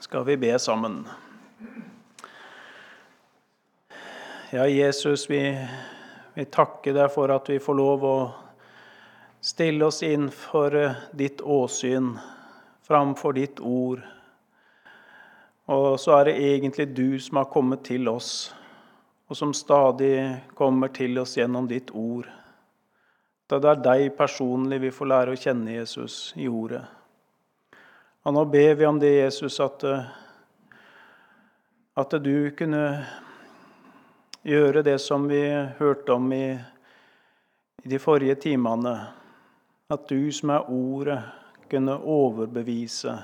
skal vi be sammen. Ja, Jesus, vi, vi takker deg for at vi får lov å stille oss inn for eh, ditt åsyn framfor ditt ord. Og så er det egentlig du som har kommet til oss, og som stadig kommer til oss gjennom ditt ord. Det er deg personlig vi får lære å kjenne Jesus i ordet. Og nå ber vi om det, Jesus, at, eh, at du kunne gjøre det som vi hørte om i, i de forrige timene. At du som er Ordet, kunne overbevise.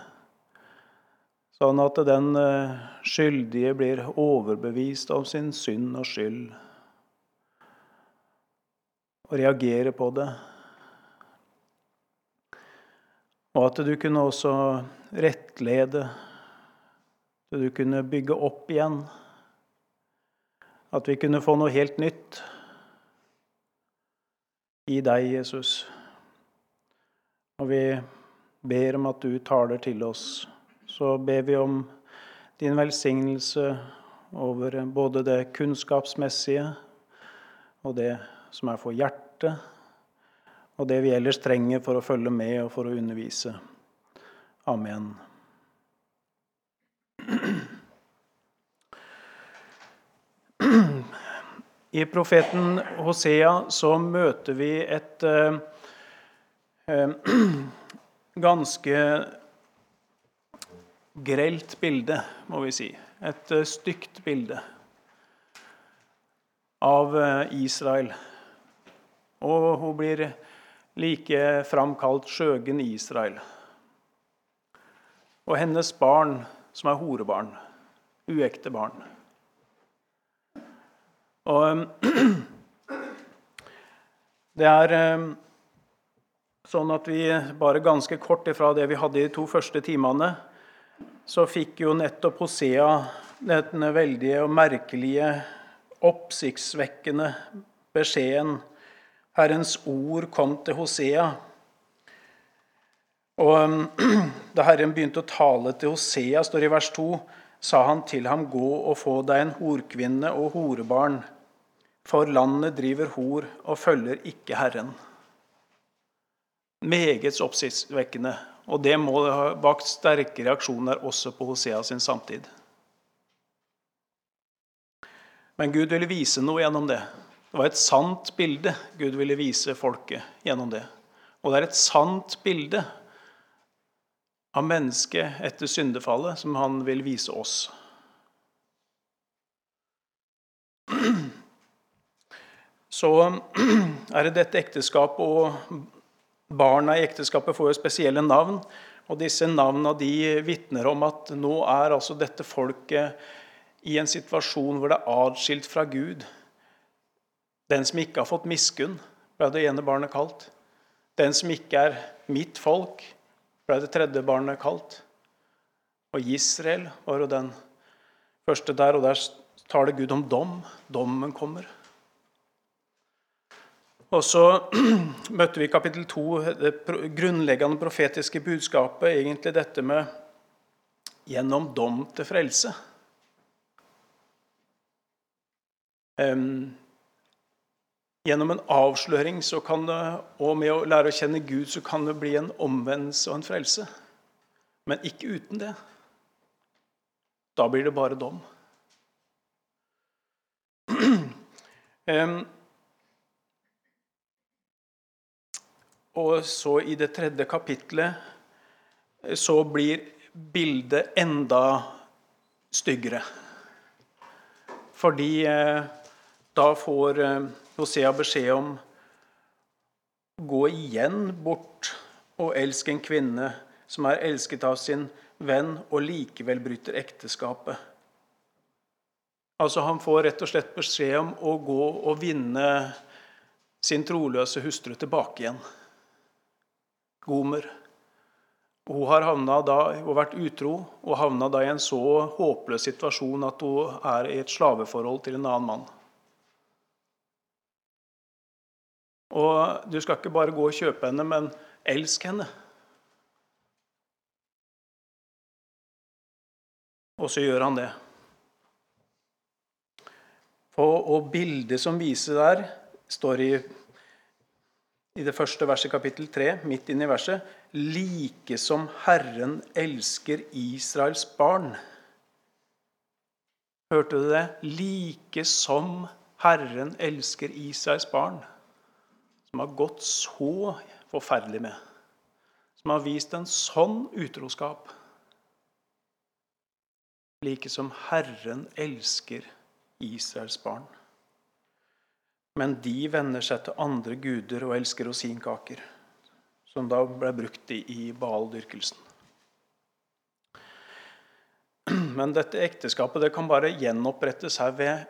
Sånn at den eh, skyldige blir overbevist av sin synd og skyld. Og reagerer på det. Og at du kunne også rettlede, at du kunne bygge opp igjen. At vi kunne få noe helt nytt i deg, Jesus. Og vi ber om at du taler til oss. Så ber vi om din velsignelse over både det kunnskapsmessige og det som er for hjertet og det vi ellers trenger for å følge med og for å undervise. Amen. I profeten Hosea så møter vi et eh, eh ganske grelt bilde, må vi si. Et eh, stygt bilde av eh, Israel. Og hun blir like framkalt skjøgen Israel. Og hennes barn, som er horebarn, uekte barn. Og det er eh, sånn at vi bare ganske kort ifra det vi hadde i de to første timene, så fikk jo nettopp Hosea denne veldige og merkelige, oppsiktsvekkende beskjeden Herrens ord kom til Hosea. Og um, Da Herren begynte å tale til Hosea, står i vers 2, sa han til ham, gå og få deg en horkvinne og horebarn, for landet driver hor og følger ikke Herren. Meget oppsiktsvekkende, og det må ha vakt sterke reaksjoner også på Hosea sin samtid. Men Gud ville vise noe gjennom det. Det var et sant bilde Gud ville vise folket gjennom det. Og det er et sant bilde av mennesket etter syndefallet som han vil vise oss. Så er det dette ekteskapet, og barna i ekteskapet får jo spesielle navn. Og disse navnene de vitner om at nå er altså dette folket i en situasjon hvor det er atskilt fra Gud. Den som ikke har fått miskunn, ble det ene barnet kalt. Den som ikke er mitt folk, ble det tredje barnet kalt. Og Israel var jo den første der, og der taler Gud om dom. Dommen kommer. Og så møtte vi i kapittel 2 det grunnleggende profetiske budskapet, egentlig dette med 'gjennom dom til frelse'. Um, Gjennom en avsløring det, og med å lære å kjenne Gud så kan det bli en omvendelse og en frelse. Men ikke uten det. Da blir det bare dom. Og så i det tredje kapitlet så blir bildet enda styggere. Fordi eh, da får eh, Hosea beskjed om gå igjen bort og elsk en kvinne som er elsket av sin venn, og likevel bryter ekteskapet. Altså Han får rett og slett beskjed om å gå og vinne sin troløse hustru tilbake igjen. Gomer. Hun har da, hun vært utro og havna da i en så håpløs situasjon at hun er i et slaveforhold til en annen mann. Og du skal ikke bare gå og kjøpe henne, men elsk henne. Og så gjør han det. Og bildet som viser der, står i, i det første verset, kapittel 3, midt inne i verset. Like som Herren elsker Israels barn. Hørte du det? Like som Herren elsker Israels barn. Som har gått så forferdelig med. Som har vist en sånn utroskap. Like som Herren elsker Israels barn. Men de vender seg til andre guder og elsker rosinkaker, som da ble brukt i Baal-dyrkelsen. Men dette ekteskapet det kan bare gjenopprettes her ved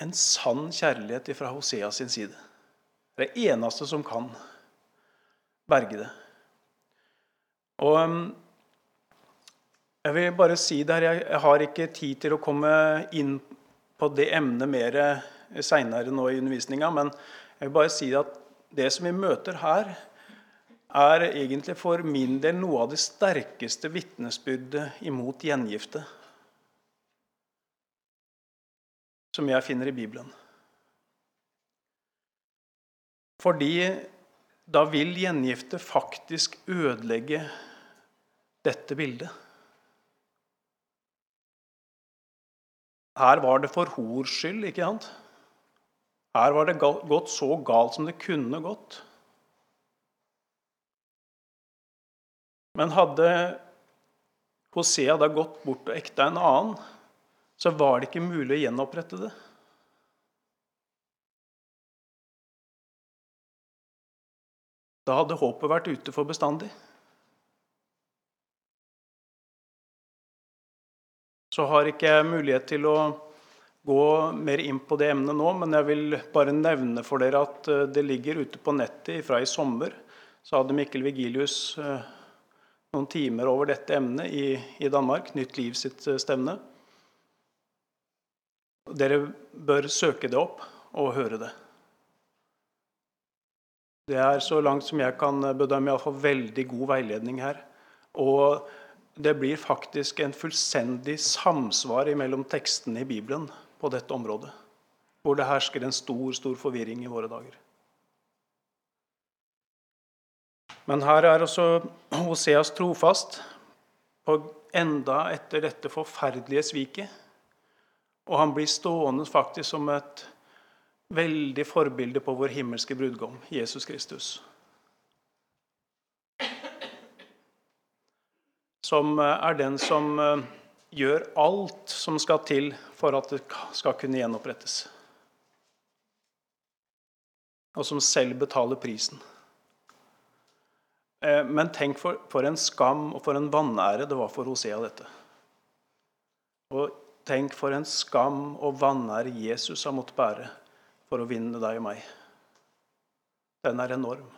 en sann kjærlighet fra Hosea sin side. Det er det eneste som kan berge det. Og um, jeg vil bare si det her, Jeg har ikke tid til å komme inn på det emnet mer seinere nå i undervisninga, men jeg vil bare si at det som vi møter her, er egentlig for min del noe av det sterkeste vitnesbyrdet imot gjengifte som jeg finner i Bibelen. Fordi da vil gjengifte faktisk ødelegge dette bildet. Her var det for hors skyld, ikke sant? Her var det gått så galt som det kunne gått. Men hadde Hosea da gått bort og ekta en annen, så var det ikke mulig å gjenopprette det. Da hadde håpet vært ute for bestandig. Så har ikke jeg mulighet til å gå mer inn på det emnet nå, men jeg vil bare nevne for dere at eh, det ligger ute på nettet fra i sommer. Så hadde Mikkel Vigilius eh, noen timer over dette emnet i, i Danmark. Nytt Liv sitt eh, stevne. Dere bør søke det opp og høre det. Det er så langt som jeg kan bedømme, iallfall veldig god veiledning her. Og det blir faktisk en fullstendig samsvar mellom tekstene i Bibelen på dette området. Hvor det hersker en stor, stor forvirring i våre dager. Men her er også Hoseas trofast på enda etter dette forferdelige sviket. Og han blir stående faktisk som et veldig forbilde på vår himmelske brudgom, Jesus Kristus. Som er den som eh, gjør alt som skal til for at det skal kunne gjenopprettes. Og som selv betaler prisen. Eh, men tenk for, for en skam og for en vanære det var for Hosea, dette. Og Tenk for en skam og vanære Jesus har måttet bære for å vinne deg og meg. Den er enorm.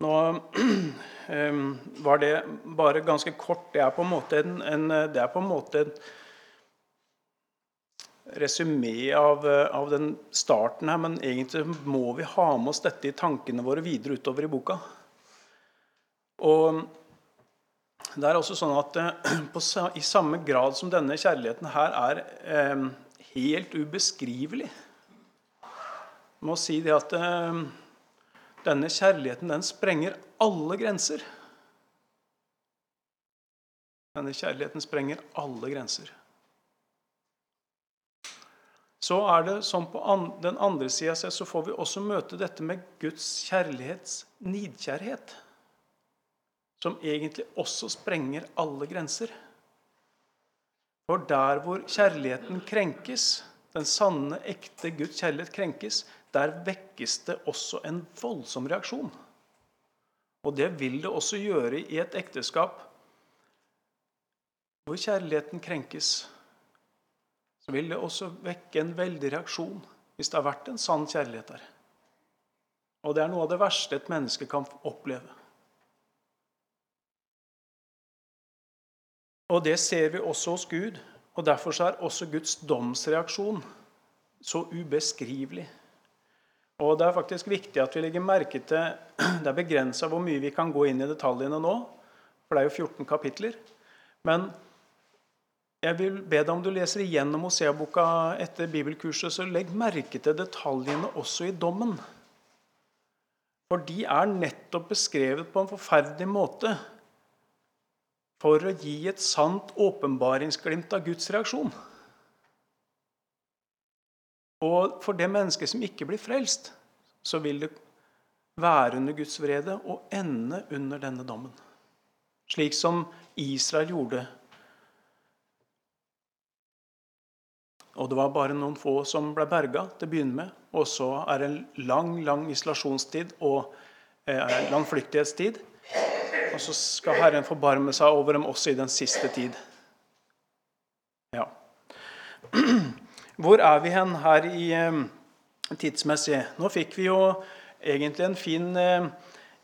Nå var det bare ganske kort. Det er på en måte en, en, det er på en måte en resymé av, av, den starten her, men egentlig må vi ha med oss dette i tankene våre videre utover i boka. Og det er også sånn at eh, på, I samme grad som denne kjærligheten her er eh, helt ubeskrivelig Jeg må si det at eh, denne kjærligheten den sprenger alle grenser. Denne kjærligheten sprenger alle grenser. Så er det som på den andre sida så får vi også møte dette med Guds kjærlighets nidkjærhet som egentlig også sprenger alle grenser. For der hvor kjærligheten krenkes, den sanne, ekte Guds kjærlighet krenkes, der vekkes det også en voldsom reaksjon. Og det vil det også gjøre i et ekteskap hvor kjærligheten krenkes. Så vil det også vekke en veldig reaksjon hvis det har vært en sann kjærlighet der. Og det er noe av det verste et menneske kan oppleve. Og det ser vi også hos Gud. Og Derfor er også Guds domsreaksjon så ubeskrivelig. Og det er faktisk viktig at vi legger merke til Det er begrensa hvor mye vi kan gå inn i detaljene nå, for det er jo 14 kapitler. Men jeg vil be deg om du leser igjennom Hosea-boka etter bibelkurset, så legg merke til detaljene også i dommen. For de er nettopp beskrevet på en forferdelig måte for å gi et sant åpenbaringsglimt av Guds reaksjon. Og for det mennesket som ikke blir frelst, så vil det være under Guds vrede og ende under denne dommen. Slik som Israel gjorde. Og det var bare noen få som ble berga til å begynne med. Og så er det en lang, lang isolasjonstid og eh, landflyktighetstid. Og så skal Herren forbarme seg over dem også i den siste tid. Ja. Hvor er vi hen her i eh, tidsmessig? Nå fikk vi jo egentlig en fin eh,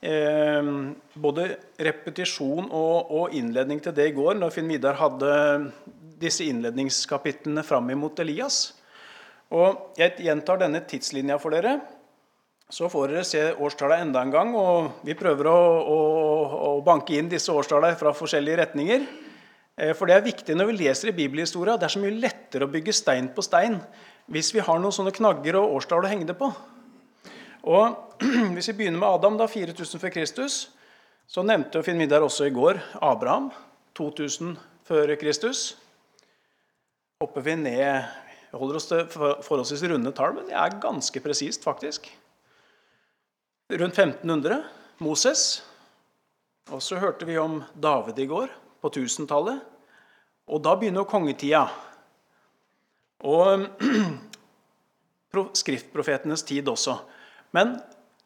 eh, både repetisjon og, og, innledning til det i går, når Finn Vidar hadde disse innledningskapitlene fram imot Elias. Og Jeg gjentar denne tidslinja for dere. Så får dere se årstallene enda en gang. og Vi prøver å, å, å banke inn disse årstallene fra forskjellige retninger. Eh, for det er viktig når vi leser i bibelhistoria. Det er så mye lettere å bygge stein på stein hvis vi har noen sånne knagger og årstall å henge det på. Og Hvis vi begynner med Adam, da 4000 før Kristus, så nevnte Finn Midar også i går Abraham, 2000 før Kristus. Hopper vi ned holder oss til forholdsvis runde tall, men det er ganske presist, faktisk. Rundt 1500 Moses. Og så hørte vi om David i går på 1000-tallet. Og da begynner kongetida. Og skriftprofetenes tid også. Men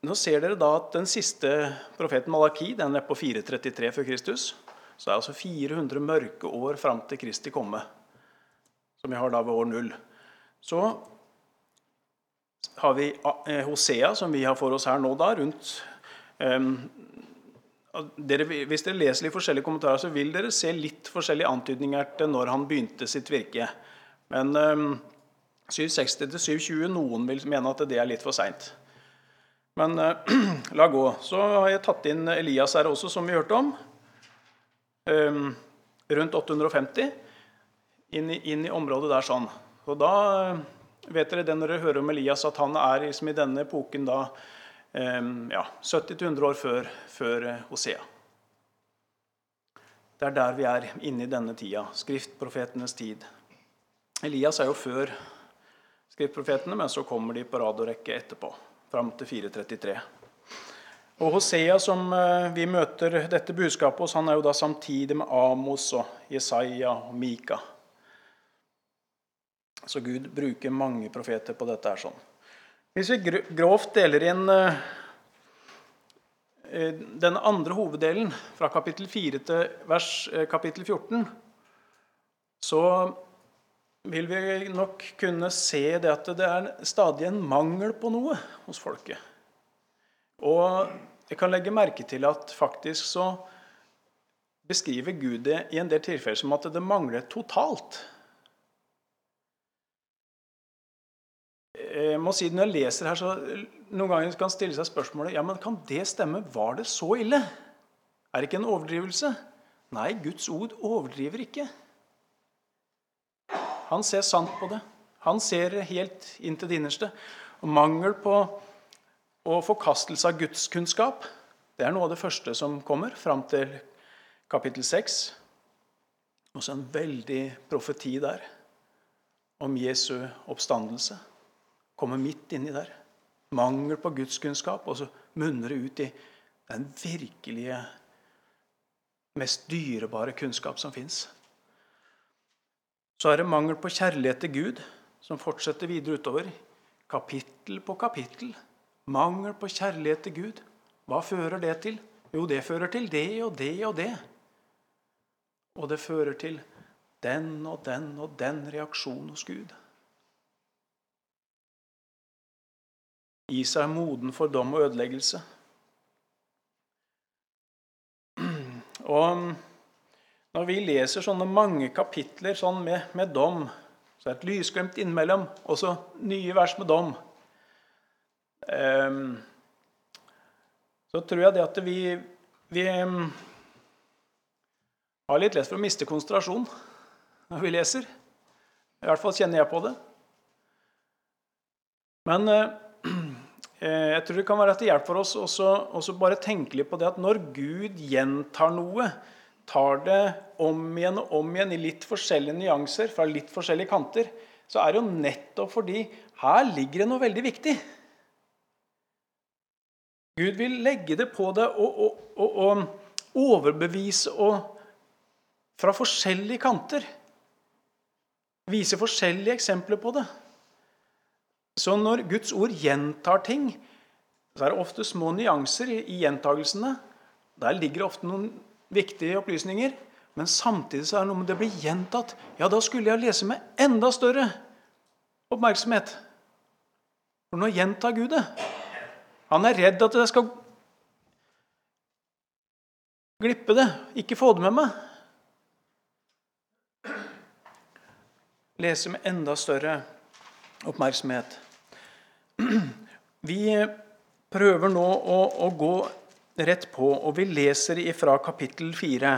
nå ser dere da at den siste profeten Malaki den er på 433 før Kristus. Så det er altså 400 mørke år fram til Kristi komme, som vi har da ved år null. Så har vi eh, Hosea, som vi har for oss her nå, da, rundt um, dere, hvis dere leser litt forskjellige kommentarer, så vil dere se litt forskjellige antydninger til når han begynte sitt virke. Men um, 760 720 Noen vil mene at det er litt for seint. Men uh, la gå. Så har jeg tatt inn Elias her også, som vi hørte om. Um, rundt 850. Inn i, inn i, området der sånn. Og da uh, vet dere det når dere hører om Elias, at han er liksom i denne epoken da ja, 70-100 år før, før eh, Hosea. Det er der vi er inne i denne tida, skriftprofetenes tid. Elias er jo før skriftprofetene, men så kommer de på rad og rekke etterpå. Fram til 433. Og Hosea, som eh, vi møter dette budskapet hos, han er jo da samtidig med Amos og Jesaja og Mika. Så Gud bruker mange profeter på dette. her sånn. Hvis vi grovt deler inn eh, eh, den andre hoveddelen, fra kapittel 4 til vers, eh, kapittel 14, så vil vi nok kunne se det at det er stadig en mangel på noe hos folket. Og jeg kan legge merke til at faktisk så beskriver Gud det i en del tilfeller som at det mangler totalt. Jeg må si Når jeg leser her, så noen ganger kan stille seg spørsmålet ja, men kan det stemme. Var det så ille? Er det ikke en overdrivelse? Nei, Guds ord overdriver ikke. Han ser sant på det. Han ser helt inn til det innerste. Og mangel på og forkastelse av gudskunnskap det er noe av det første som kommer fram til kapittel 6. Også en veldig profeti der om Jesu oppstandelse kommer midt inni der. Mangel på gudskunnskap, og så munner det ut i den virkelige, mest dyrebare kunnskap som fins. Så er det mangel på kjærlighet til Gud, som fortsetter videre utover. Kapittel på kapittel. Mangel på kjærlighet til Gud. Hva fører det til? Jo, det fører til det og det og det. Og det fører til den og den og den reaksjonen hos Gud. Isa seg moden for dom og ødeleggelse. Og når vi leser sånne mange kapitler sånn med, med, dom, så er det et lysglimt innimellom, og så nye vers med dom. um, så tror jeg det at vi, vi um, har litt lett for å miste konsentrasjon når vi leser. I hvert fall kjenner jeg på det. Men uh, jeg tror det kan være til hjelp for oss også bare tenke litt på det at når Gud gjentar noe, tar det om igjen og om igjen i litt forskjellige nyanser fra litt forskjellige kanter, så er det jo nettopp fordi her ligger det noe veldig viktig. Gud vil legge det på deg og, og, og, og overbevise fra forskjellige kanter. Vise forskjellige eksempler på det. Så når Guds ord gjentar ting, så er det ofte små nyanser i, gjentagelsene. Der ligger det ofte noen viktige opplysninger. Men samtidig så er det noe med det blir gjentatt. Ja, da skulle jeg lese med enda større oppmerksomhet. For nå gjentar Gud det. Han er redd at jeg skal glippe det, ikke få det med meg. Lese med enda større oppmerksomhet. Vi prøver nå å, å gå rett på, og vi leser ifra kapittel 4.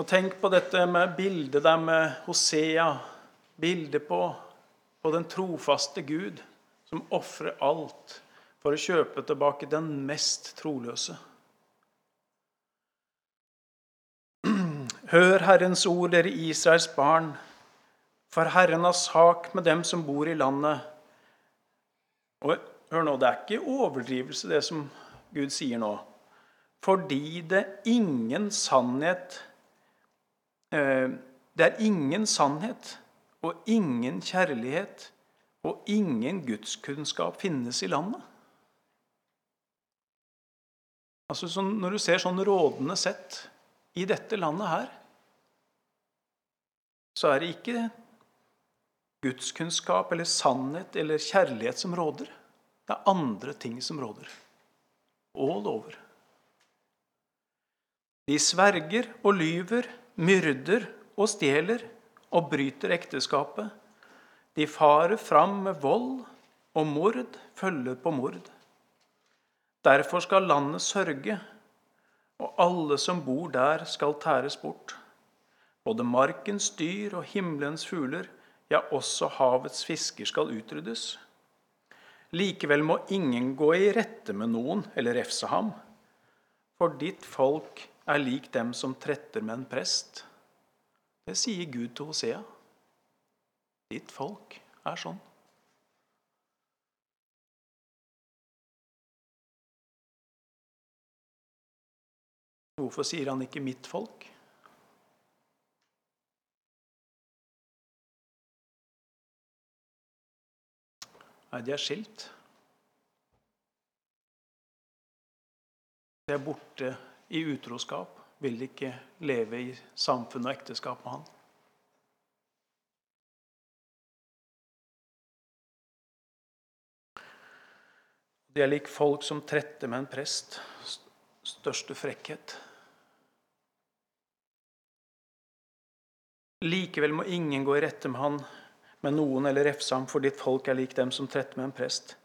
Og tenk på dette med bildet der med Hosea. Bildet på, på den trofaste Gud som ofrer alt for å kjøpe tilbake den mest troløse. Hør Herrens ord, dere Israels barn, for Herren har sak med dem som bor i landet. Og Hør nå, Det er ikke overdrivelse, det som Gud sier nå. Fordi det ingen sannhet eh, Det er ingen sannhet og ingen kjærlighet og ingen gudskunnskap finnes i landet. Altså, sånn, Når du ser sånn rådende sett i dette landet her, så er det ikke gudskunnskap eller sannhet eller kjærlighet som råder. Det er andre ting som råder. All over. De sverger og lyver, myrder og stjeler og bryter ekteskapet. De farer fram med vold, og mord følger på mord. Derfor skal landet sørge, og alle som bor der, skal tæres bort. Både markens dyr og himmelens fugler, ja, også havets fisker skal utryddes. Likevel må ingen gå i rette med noen eller refse ham, for ditt folk er lik dem som tretter med en prest. Det sier Gud til Hosea. Ditt folk er sånn. Hvorfor sier han ikke 'mitt folk'? Nei, de er skilt. De er borte i utroskap, vil ikke leve i samfunn og ekteskap med han. De er lik folk som tretter med en prest. Største frekkhet. Likevel må ingen gå i rette med han med noen eller refse ham, for ditt folk er lik dem som tretter med en prest.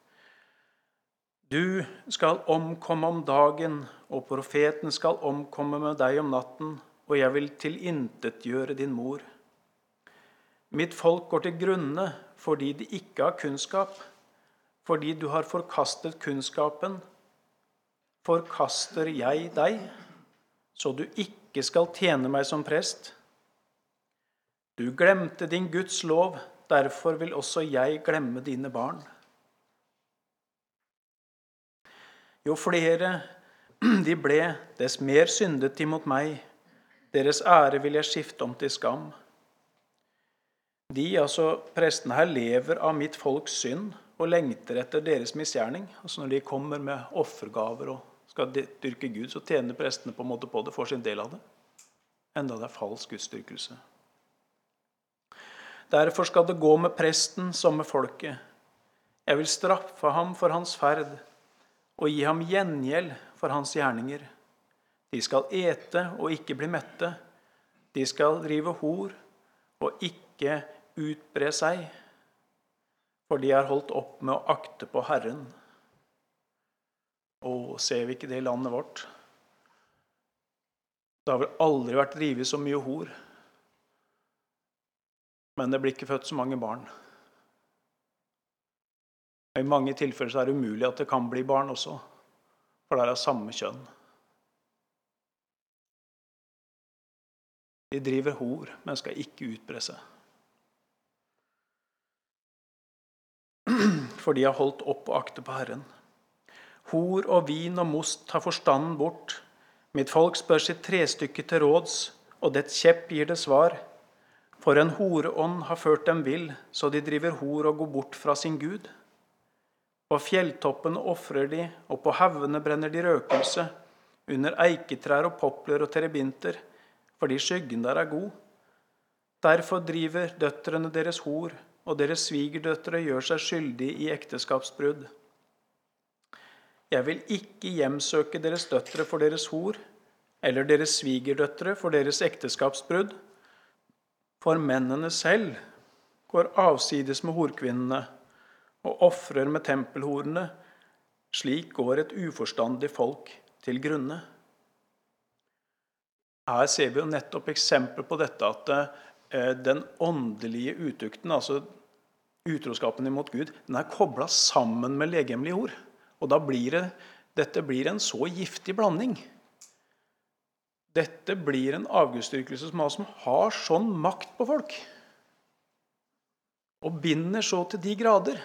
Du skal omkomme om dagen, og profeten skal omkomme med deg om natten, og jeg vil tilintetgjøre din mor. Mitt folk går til grunne fordi de ikke har kunnskap, fordi du har forkastet kunnskapen. Forkaster jeg deg, så du ikke skal tjene meg som prest? Du glemte din Guds lov, Derfor vil også jeg glemme dine barn. Jo flere de ble, dess mer syndet de mot meg. Deres ære vil jeg skifte om til skam. De, altså prestene her, lever av mitt folks synd og lengter etter deres misgjerning. Altså Når de kommer med offergaver og skal dyrke Gud, så tjener prestene på en måte på det, får sin del av det. Enda det er falsk gudsdyrkelse. Derfor skal det gå med presten som med folket. Jeg vil straffe ham for hans ferd og gi ham gjengjeld for hans gjerninger. De skal ete og ikke bli mette. De skal drive hor og ikke utbre seg. For de er holdt opp med å akte på Herren. Og ser vi ikke det i landet vårt? Det har vel aldri vært drevet så mye hor. Men det blir ikke født så mange barn. Og I mange tilfeller så er det umulig at det kan bli barn også, for det er av samme kjønn. De driver hor, men skal ikke utbre seg. For de har holdt opp og akte på Herren. Hor og vin og most tar forstanden bort. Mitt folk spør sitt trestykke til råds, og dets kjepp gir det svar. For en horeånd har ført dem vill, så de driver hor og går bort fra sin Gud. På fjelltoppene ofrer de, og på haugene brenner de røkelse, under eiketrær og popler og terebinter, fordi skyggen der er god. Derfor driver døtrene deres hor, og deres svigerdøtre gjør seg skyldige i ekteskapsbrudd. Jeg vil ikke hjemsøke deres døtre for deres hor, eller deres svigerdøtre for deres ekteskapsbrudd. For mennene selv går avsides med horkvinnene og ofrer med tempelhorene. Slik går et uforstandig folk til grunne. Her ser vi jo nettopp eksempel på dette at eh, den åndelige utukten, altså utroskapen imot Gud, den er kobla sammen med legemlige ord. Og da blir det, dette blir en så giftig blanding. Dette blir en avgudsdyrkelse som, har sånn makt på folk. Og binder så til de grader.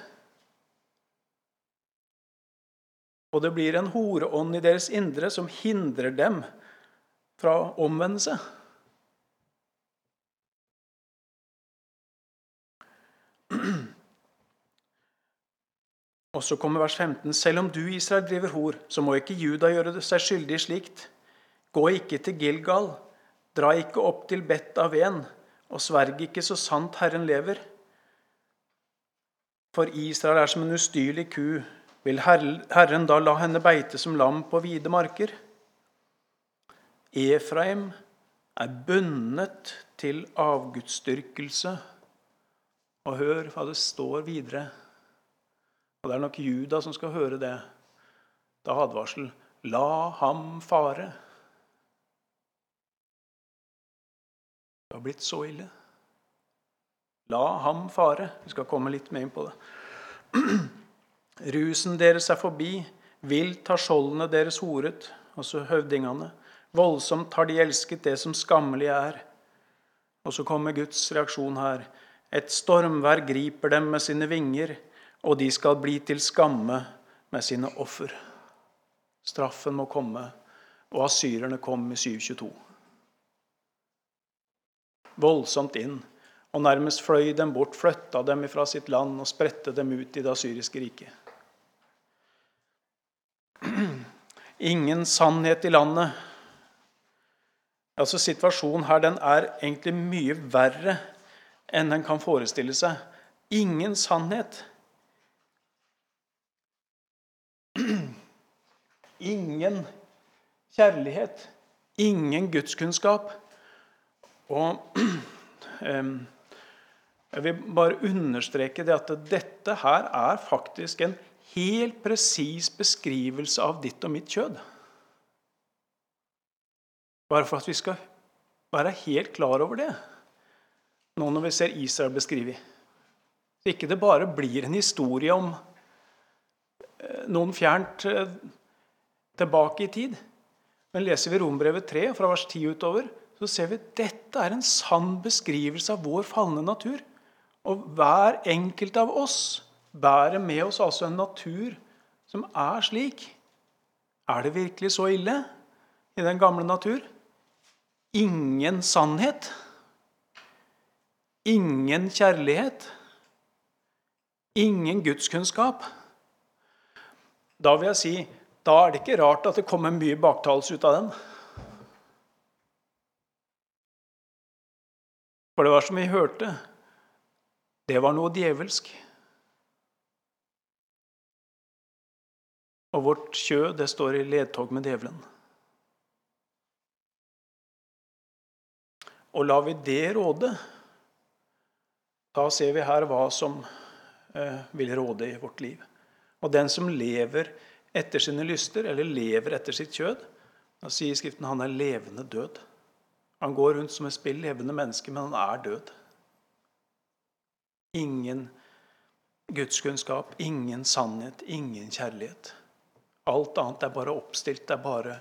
Og det blir en horeånd i deres indre som hindrer dem fra omvendelse. Og så kommer vers 15.: Selv om du, Israel, driver hor, så må ikke Juda gjøre seg skyldig slikt. Gå ikke til Gilgal, dra ikke opp til Bet Aven, og sverg ikke så sant Herren lever. For Israel er som en ustyrlig ku. Vil Herren da la henne beite som lam på vide marker? Efraim er bundet til avgudsdyrkelse. Og hør hva det står videre. Og det er nok Juda som skal høre det. Da advarsel La ham fare. Det har blitt så ille. La ham fare. Vi skal komme litt mer inn på det. Rusen deres er forbi. Vilt har skjoldene deres horet, altså høvdingene. Voldsomt har de elsket det som skammelig er. Og så kommer Guds reaksjon her. Et stormvær griper dem med sine vinger og de skal bli til skamme med sine offer. Straffen må komme, og asyrerne kom i 722. Voldsomt inn, og nærmest fløy dem bort, flytta dem fra sitt land og spredte dem ut i det syriske riket. Ingen sannhet i landet. Altså Situasjonen her den er egentlig mye verre enn en kan forestille seg. Ingen sannhet. Ingen kjærlighet. Ingen gudskunnskap. Og jeg vil bare understreke det at dette her er faktisk en helt presis beskrivelse av ditt og mitt kjød. Bare for at vi skal være helt klar over det nå når vi ser Israel beskrevet. Så ikke det bare blir en historie om Eh, noen fjernt eh, tilbake i tid. Men leser vi Rombrevet 3, fra vers 10 utover, så ser vi at dette er en sann beskrivelse av vår falne natur. Og hver enkelt av oss bærer med oss altså en natur som er slik. Er det virkelig så ille i den gamle natur? Ingen sannhet. Ingen kjærlighet. Ingen gudskunnskap. Da vil jeg si da er det ikke rart at det kommer mye baktalelse ut av den. For det var som vi hørte, det var noe djevelsk. Og vårt kjød, det står i ledtog med djevelen. Og lar vi det råde, da ser vi her hva som eh, vil råde i vårt liv. Og den som lever etter sine lyster, eller lever etter sitt kjød, da sier Skriften han er levende død. Han går rundt som et spill levende menneske, men han er død. Ingen gudskunnskap, ingen sannhet, ingen kjærlighet. Alt annet er bare oppstilt, det er bare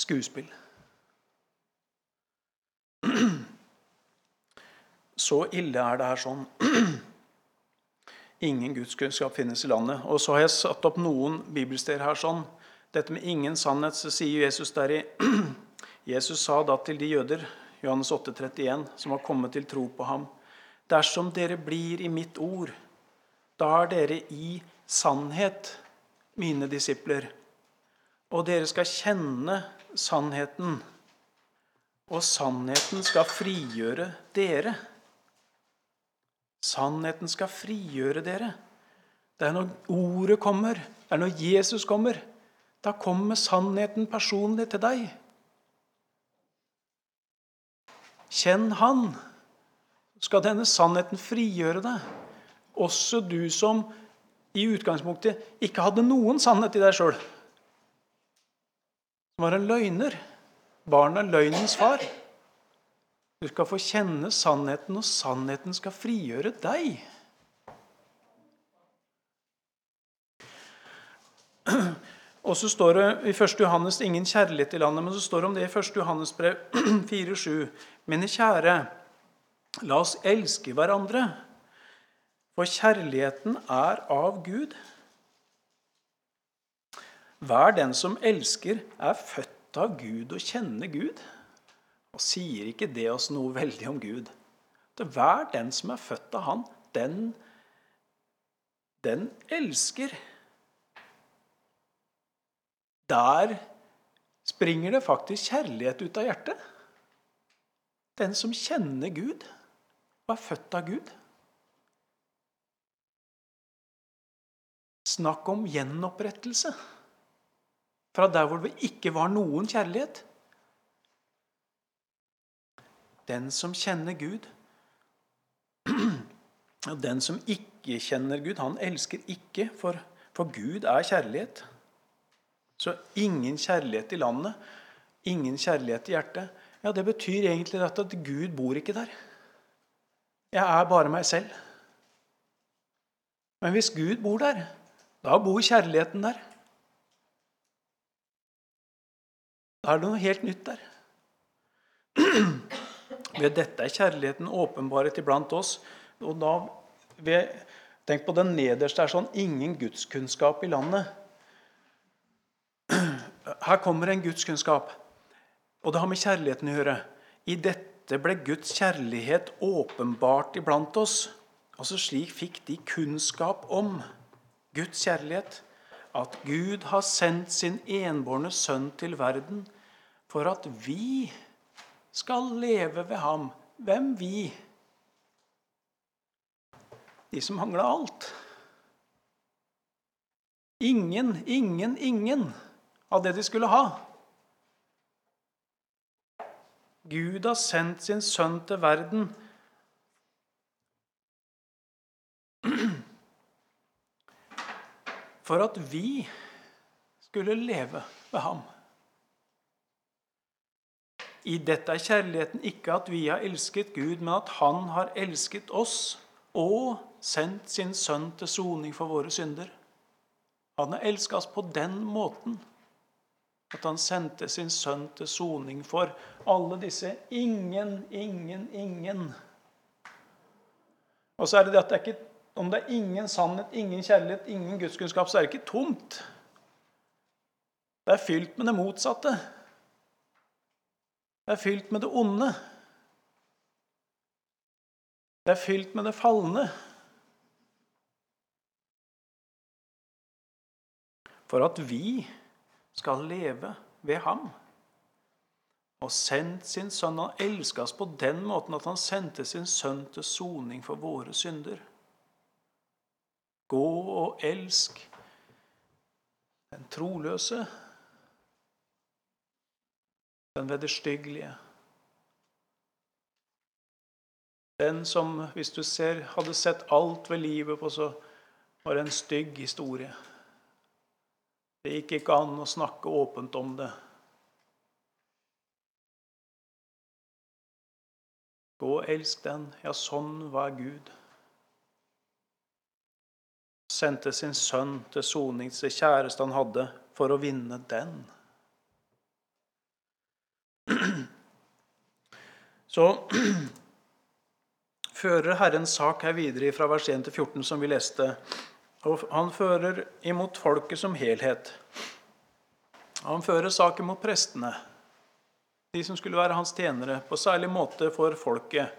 skuespill. Så ille er det her sånn. Ingen gudskunnskap finnes i landet. Og så har jeg satt opp noen bibelsteder her sånn. Dette med ingen sannhet, så sier Jesus der i Jesus sa da til de jøder, Johannes 8, 31, som har kommet til tro på ham, dersom dere blir i mitt ord, da er dere i sannhet mine disipler. Og dere skal kjenne sannheten, og sannheten skal frigjøre dere. Sannheten skal frigjøre dere. Det er når ordet kommer, det er når Jesus kommer. Da kommer sannheten personlig til deg. Kjenn Han, skal denne sannheten frigjøre deg. Også du som i utgangspunktet ikke hadde noen sannhet i deg sjøl. Som var en løgner. Barn av løgnens far. Du skal få kjenne sannheten, og sannheten skal frigjøre deg. Og så står det i 1. Johannes ingen kjærlighet i landet, men så står det om det i 1. Johannes brev 4,7. Mine kjære, la oss elske hverandre, for kjærligheten er av Gud. Hver den som elsker, er født av Gud og kjenner Gud. Og sier ikke det oss noe veldig om Gud? Det hver den som er født av Han, den, den elsker. Der springer det faktisk kjærlighet ut av hjertet. Den som kjenner Gud og er født av Gud. Snakk om gjenopprettelse. Fra der hvor det ikke var noen kjærlighet, den som kjenner Gud. Den som ikke kjenner Gud, han elsker ikke, for, for Gud er kjærlighet. Så ingen kjærlighet i landet, ingen kjærlighet i hjertet. Ja, Det betyr egentlig at, Gud bor ikke der. Jeg er bare meg selv. Men hvis Gud bor der, da bor kjærligheten der. Da er det noe helt nytt der. Ved dette er kjærligheten åpenbaret iblant oss. og da ved, Tenk på den nederste er sånn ingen gudskunnskap i landet. Her kommer en gudskunnskap, og det har med kjærligheten å gjøre. I dette ble Guds kjærlighet åpenbart iblant oss. Altså Slik fikk de kunnskap om Guds kjærlighet. At Gud har sendt sin enbårne sønn til verden for at vi skal leve ved ham. Hvem vi? De som mangla alt. Ingen, ingen, ingen av det de skulle ha. Gud har sendt sin sønn til verden for at vi skulle leve ved ham. I dette er kjærligheten ikke at vi har elsket Gud, men at Han har elsket oss og sendt sin sønn til soning for våre synder. Han har elsket oss på den måten at han sendte sin sønn til soning for alle disse ingen, ingen, ingen. Og så er det det at det ikke, om det er ingen sannhet, ingen kjærlighet, ingen gudskunnskap, så er det ikke tomt. Det er fylt med det motsatte. Det er fylt med det onde. Det er fylt med det falne. For at vi skal leve ved ham. Og sendt sin sønn. Han elska oss på den måten at han sendte sin sønn til soning for våre synder. Gå og elsk den troløse den vederstyggelige, Den som, hvis du ser, hadde sett alt ved livet på, så var det en stygg historie. Det gikk ikke an å snakke åpent om det. Gå og elsk den. Ja, sånn var Gud. Sendte sin sønn til soning til kjæreste han hadde, for å vinne den. Så fører Herrens sak her videre fra vers 1 til 14, som vi leste. Og han fører imot folket som helhet. Han fører saken mot prestene, de som skulle være hans tjenere, på særlig måte for folket.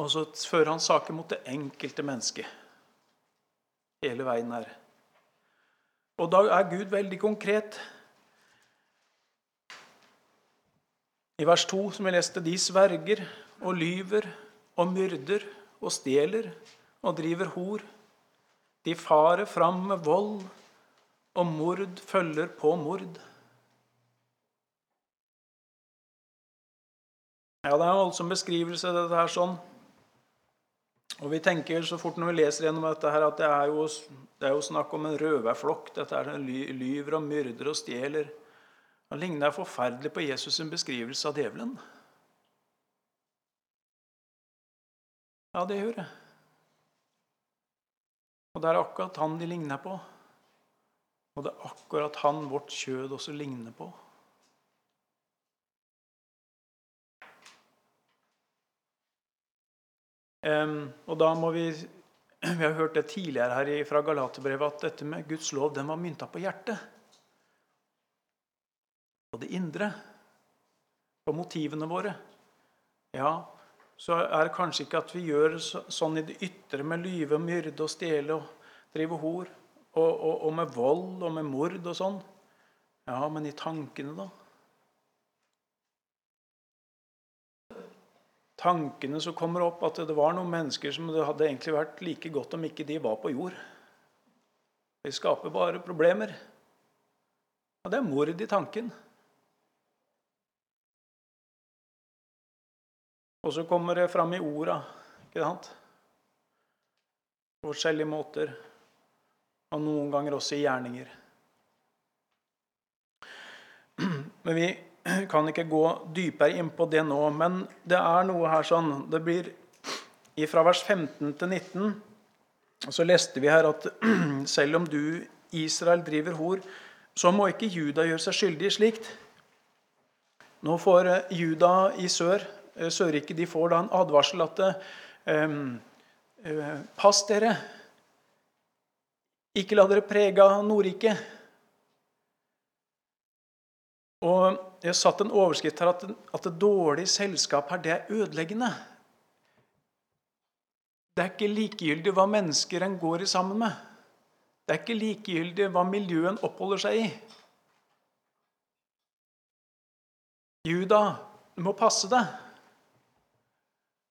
Og så fører han saken mot det enkelte mennesket. Hele veien her. Og da er Gud veldig konkret. I vers 2, som jeg leste, de sverger og lyver og myrder og stjeler og driver hor. De farer fram med vold, og mord følger på mord. Ja, Det er en voldsom beskrivelse, dette her sånn. Og vi tenker så fort når vi leser gjennom dette her, at det er jo, det er jo snakk om en røverflokk. Dette er en lyver og myrder og stjeler. Det ligner forferdelig på Jesus' sin beskrivelse av djevelen. Ja, det gjør det. Og det er akkurat han de ligner på. Og det er akkurat han vårt kjød også ligner på. Um, og da må vi Vi har hørt det tidligere her fra Galaterbrevet at dette med Guds lov den var mynta på hjertet. På det indre. På motivene våre. Ja, så er det kanskje ikke at vi gjør sånn i det ytre med lyve myrde og stjele og drive hor. Og, og, og, med vold og med mord og sånn. Ja, men i tankene, da? Tankene som kommer opp, at det var noen mennesker som det hadde egentlig vært like godt om ikke de var på jord. De skaper bare problemer. Og det er mord i tanken. Og så kommer det fram i orda, ikke sant? På forskjellige måter. Og noen ganger også i gjerninger. Men vi kan ikke gå dypere inn på det nå. Men det er noe her sånn Det blir Fra vers 15 til 19 så leste vi her at selv om du, Israel, driver hor, så må ikke Juda gjøre seg skyldig i slikt. Nå får Juda i sør Eh, Sørriket de får da en advarsel at um, Pass dere. Ikke la dere prege av Nordriket. Og Jeg satt en overskrift her at, at det dårlige selskap her, det er ødeleggende. Det er ikke likegyldig hva mennesker en går i sammen med. Det er ikke likegyldig hva miljøen oppholder seg i. Juda, du må passe deg.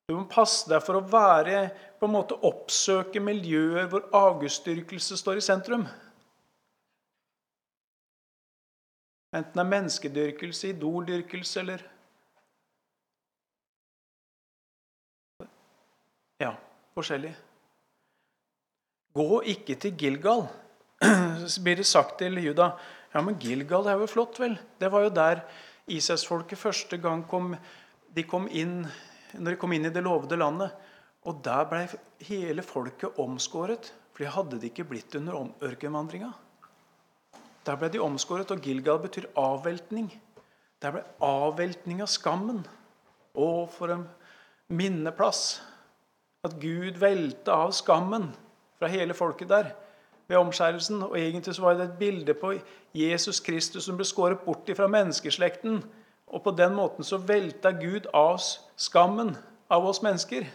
Du må passe deg for å være, på en måte oppsøke miljøer hvor avgudsdyrkelse står i sentrum. Enten det er menneskedyrkelse, idoldyrkelse eller Ja, forskjellig. Gå ikke til Gilgal, så blir det sagt til Juda. Ja, men Gilgal er jo flott, vel? Det var jo der Israelsfolket første gang kom, de kom inn når de kom inn i det lovede landet. Og der ble hele folket omskåret, for de hadde det ikke blitt under ørkenvandringa. Der ble de omskåret, og Gilgal betyr avveltning. Der ble avveltning av skammen. Å, for en minneplass! At Gud velta av skammen fra hele folket der ved omskjærelsen. Og egentlig så var det et bilde på Jesus Kristus som ble skåret bort fra menneskeslekten og på den måten så velta Gud av skammen av oss mennesker.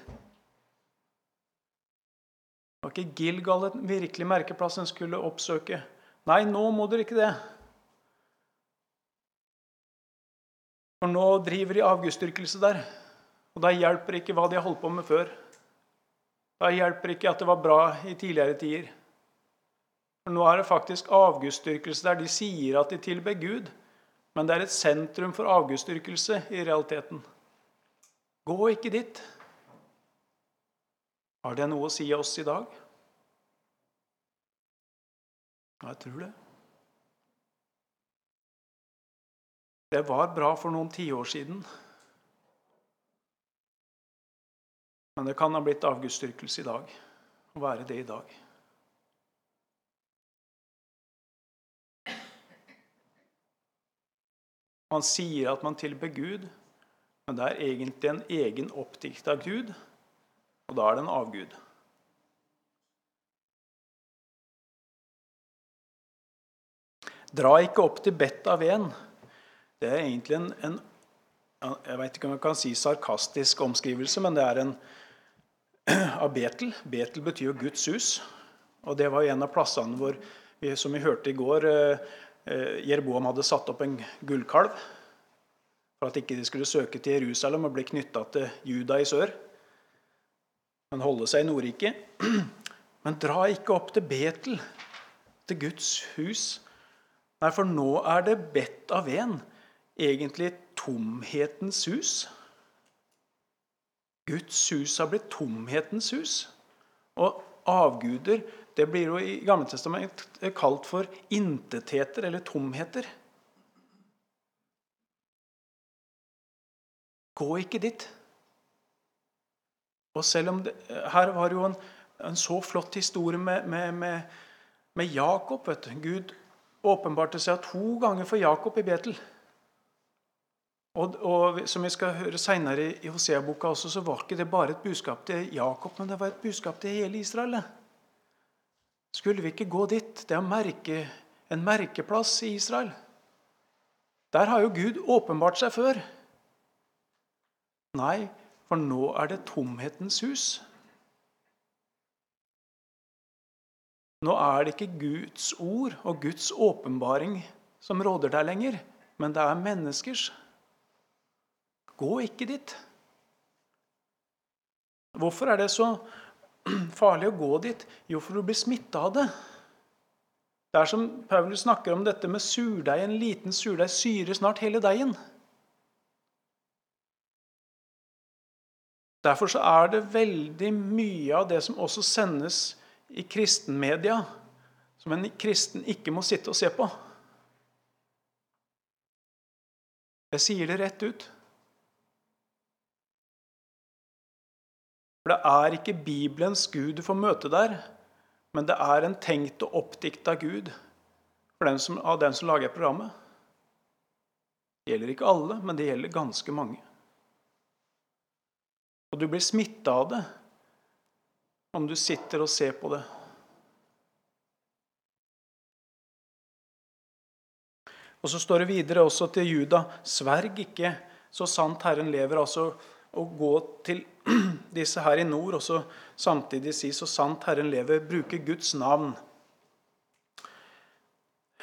Det var ikke Gilgal en virkelig merkeplass en skulle oppsøke. Nei, nå må dere ikke det. For nå driver de avgudsdyrkelse der. Og da hjelper ikke hva de har holdt på med før. Da hjelper ikke at det var bra i tidligere tider. For nå er det faktisk avgudsdyrkelse der de sier at de tilber Gud. Men det er et sentrum for avgudsdyrkelse i realiteten. Gå ikke dit. Har det noe å si oss i dag? Ja, jeg tror det. Det var bra for noen tiår siden. Men det kan ha blitt avgudsdyrkelse i dag. Å være det i dag. Man sier at man tilber Gud, men det er egentlig en egen oppdikta Gud, og da er det en avgud. Dra ikke opp til bedt av en. Det er egentlig en, en jeg vet ikke om jeg kan si sarkastisk omskrivelse, men det er en av Betel. Betel betyr jo Guds hus. Og det var en av plassene hvor, som vi hørte i går, Eh, Jerboam hadde satt opp en gullkalv for at ikke de skulle søke til Jerusalem og bli knytta til Juda i sør, men holde seg i Nordriket. Men dra ikke opp til Betel, til Guds hus. Nei, for nå er det bedt av en, egentlig tomhetens hus. Guds hus har blitt tomhetens hus. Og avguder det blir jo i Gamle Testamentet kalt for intetheter eller tomheter. Gå ikke dit. Og selv om det, Her var jo en, en så flott historie med, med, med, med Jakob. vet du. Gud åpenbarte seg to ganger for Jakob i Betel. Og, og Som vi skal høre senere i Hosea-boka, også, så var ikke det bare et budskap til Jakob, men det var et budskap til hele Israel. Skulle vi ikke gå dit? Det er merke, en merkeplass i Israel. Der har jo Gud åpenbart seg før. Nei, for nå er det tomhetens hus. Nå er det ikke Guds ord og Guds åpenbaring som råder der lenger, men det er menneskers. Gå ikke dit. Hvorfor er det så farlig å gå dit? Jo, for du blir smitta av det. Det er som Paulus snakker om dette med surdeig. En liten surdeig syrer snart hele deigen. Derfor så er det veldig mye av det som også sendes i kristenmedia, som en kristen ikke må sitte og se på. Jeg sier det rett ut. For det er ikke Bibelens Gud du får møte der, men det er en tenkt og oppdikta Gud den som, av den som lager programmet. Det gjelder ikke alle, men det gjelder ganske mange. Og du blir smitta av det om du sitter og ser på det. Og Så står det videre også til Juda.: Sverg ikke, så sant Herren lever. Altså å gå til disse her i nord også samtidig si 'så sant Herren lever', bruke Guds navn.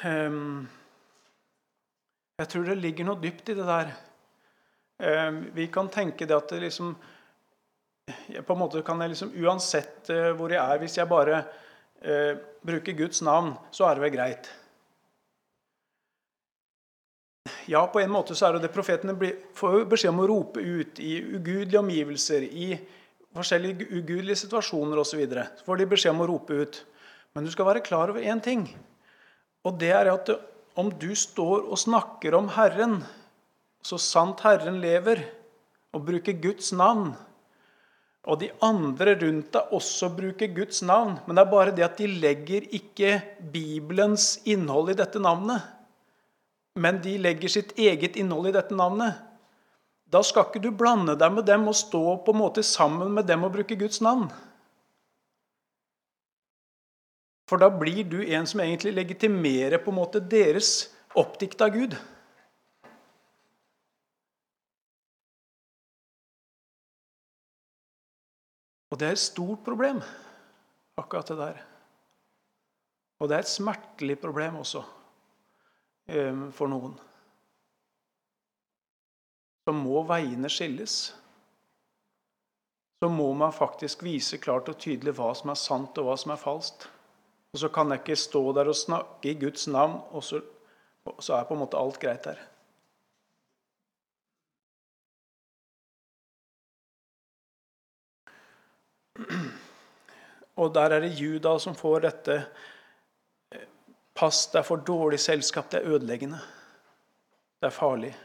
Ehm, jeg tror det ligger noe dypt i det der. Ehm, vi kan tenke det at det liksom På en måte kan jeg liksom Uansett eh, hvor jeg er, hvis jeg bare eh, bruker Guds navn, så er det vel greit. Ja, på en måte så er det det profetene får beskjed om å rope ut i ugudelige omgivelser, i forskjellige ugudelige situasjoner osv. Så, videre. så får de beskjed om å rope ut. Men du skal være klar over én ting. Og det er at om du står og snakker om Herren, så sant Herren lever, og bruker Guds navn, og de andre rundt deg også bruker Guds navn, men det er bare det at de legger ikke Bibelens innhold i dette navnet men de legger sitt eget innhold i dette navnet. Da skal ikke du blande deg med dem og stå på en måte sammen med dem og bruke Guds navn. For da blir du en som egentlig legitimerer på en måte deres oppdikta Gud. Og det er et stort problem, akkurat det der. Og det er et smertelig problem også. For noen. Så må veiene skilles. Så må man faktisk vise klart og tydelig hva som er sant, og hva som er falskt. Og så kan jeg ikke stå der og snakke i Guds navn, og så, så er på en måte alt greit der. Og der er det Juda som får dette Pass, det er for dårlig selskap. Det er ødeleggende. Det er farlig.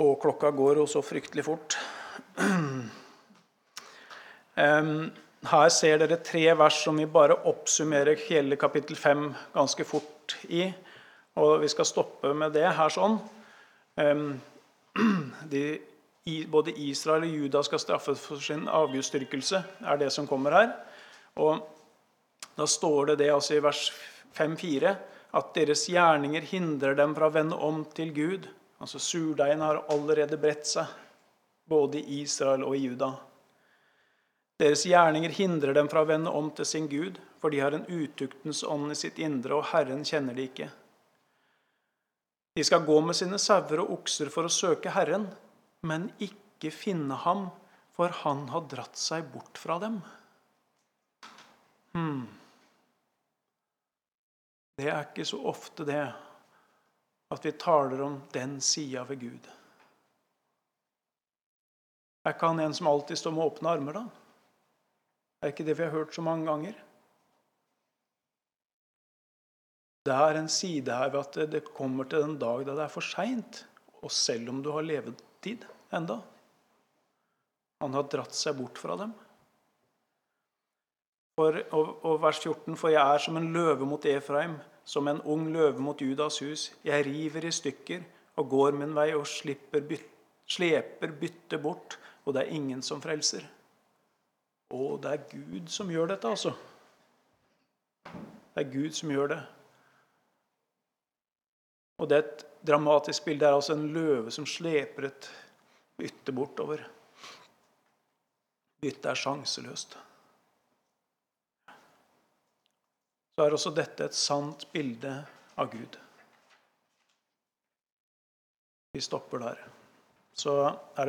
Og klokka går også fryktelig fort. Her ser dere tre vers som vi bare oppsummerer hele kapittel 5 ganske fort i. Og vi skal stoppe med det her sånn. De, både Israel og Juda skal straffes for sin avgudsdyrkelse, er det som kommer her. Og da står det det altså i vers 5-4 at deres gjerninger hindrer dem fra å vende om til Gud. Altså Surdeigen har allerede bredt seg, både i Israel og i Juda. Deres gjerninger hindrer dem fra å vende om til sin Gud, for de har en utuktens ånd i sitt indre, og Herren kjenner de ikke. De skal gå med sine sauer og okser for å søke Herren, men ikke finne ham, for han har dratt seg bort fra dem. Hmm. Det er ikke så ofte det at vi taler om den sida ved Gud. Er ikke han en som alltid står med åpne armer, da? Er ikke det vi har hørt så mange ganger? Det er en side her ved at det kommer til den dag da det er for seint, og selv om du har levetid enda. Han har dratt seg bort fra dem. For, og, og vers 14.: For jeg er som en løve mot Efraim, som en ung løve mot Judas hus. Jeg river i stykker og går min vei og byt, sleper byttet bort, og det er ingen som frelser. Og det er Gud som gjør dette, altså. Det er Gud som gjør det. Og det er et dramatisk bilde. Det er altså en løve som sleper et bytte bortover. Byttet er sjanseløst. Så er også dette et sant bilde av Gud. Vi stopper der. Så er det